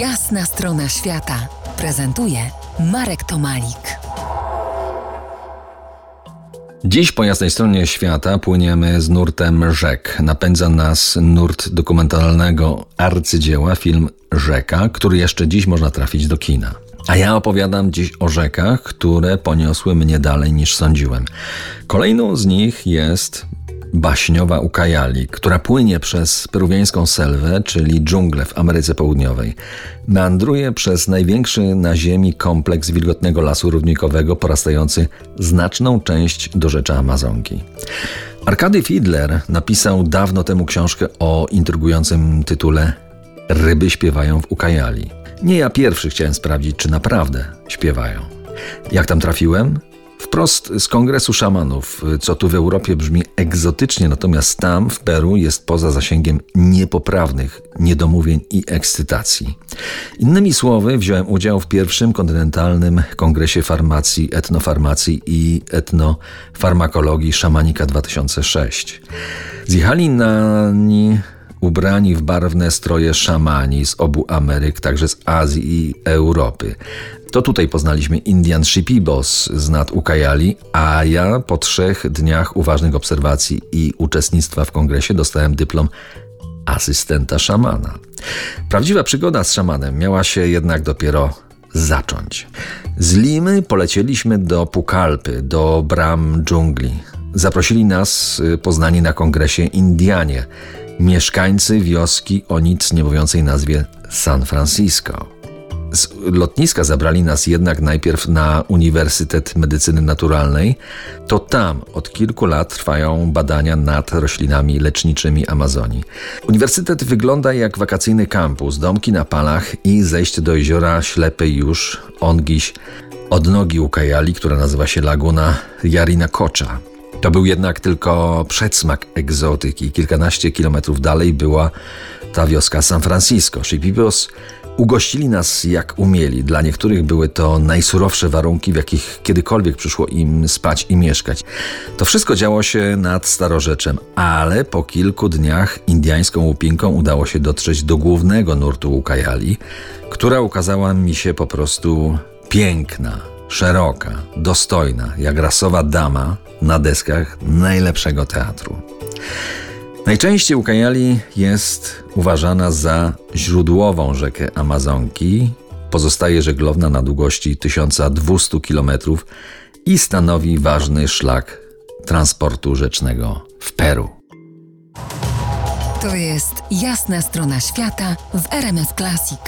Jasna strona świata prezentuje Marek Tomalik. Dziś po jasnej stronie świata płyniemy z nurtem rzek. Napędza nas nurt dokumentalnego arcydzieła, film Rzeka, który jeszcze dziś można trafić do kina. A ja opowiadam dziś o rzekach, które poniosły mnie dalej niż sądziłem. Kolejną z nich jest baśniowa Ukajali, która płynie przez peruwiańską selwę, czyli dżunglę w Ameryce Południowej. Meandruje przez największy na Ziemi kompleks wilgotnego lasu równikowego, porastający znaczną część dorzecza Amazonki. Arkady Fiedler napisał dawno temu książkę o intrygującym tytule Ryby śpiewają w Ukajali. Nie ja pierwszy chciałem sprawdzić, czy naprawdę śpiewają. Jak tam trafiłem? Wprost z kongresu szamanów, co tu w Europie brzmi egzotycznie, natomiast tam w Peru jest poza zasięgiem niepoprawnych niedomówień i ekscytacji. Innymi słowy, wziąłem udział w pierwszym kontynentalnym kongresie farmacji, etnofarmacji i etnofarmakologii Szamanika 2006. Zjechali na ni ubrani w barwne stroje szamani z obu Ameryk, także z Azji i Europy. To tutaj poznaliśmy Indian Shipibos z nad Ukajali, a ja po trzech dniach uważnych obserwacji i uczestnictwa w kongresie dostałem dyplom asystenta szamana. Prawdziwa przygoda z szamanem miała się jednak dopiero zacząć. Z Limy polecieliśmy do Pukalpy, do bram dżungli. Zaprosili nas y, poznani na kongresie Indianie, mieszkańcy wioski o nic nie mówiącej nazwie San Francisco. Z lotniska zabrali nas jednak najpierw na Uniwersytet Medycyny Naturalnej. To tam od kilku lat trwają badania nad roślinami leczniczymi Amazonii. Uniwersytet wygląda jak wakacyjny kampus, domki na palach i zejście do jeziora ślepej już ongiś od nogi Ukajali, która nazywa się Laguna Kocza. To był jednak tylko przedsmak egzotyki. Kilkanaście kilometrów dalej była ta wioska San Francisco. Shipibos ugościli nas jak umieli. Dla niektórych były to najsurowsze warunki, w jakich kiedykolwiek przyszło im spać i mieszkać. To wszystko działo się nad Starorzeczem, ale po kilku dniach indiańską łupinką udało się dotrzeć do głównego nurtu Ukajali, która ukazała mi się po prostu piękna, szeroka, dostojna, jak rasowa dama na deskach najlepszego teatru. Najczęściej Ukajali jest uważana za źródłową rzekę Amazonki. Pozostaje żeglowna na długości 1200 km i stanowi ważny szlak transportu rzecznego w Peru. To jest jasna strona świata w RMS Classic.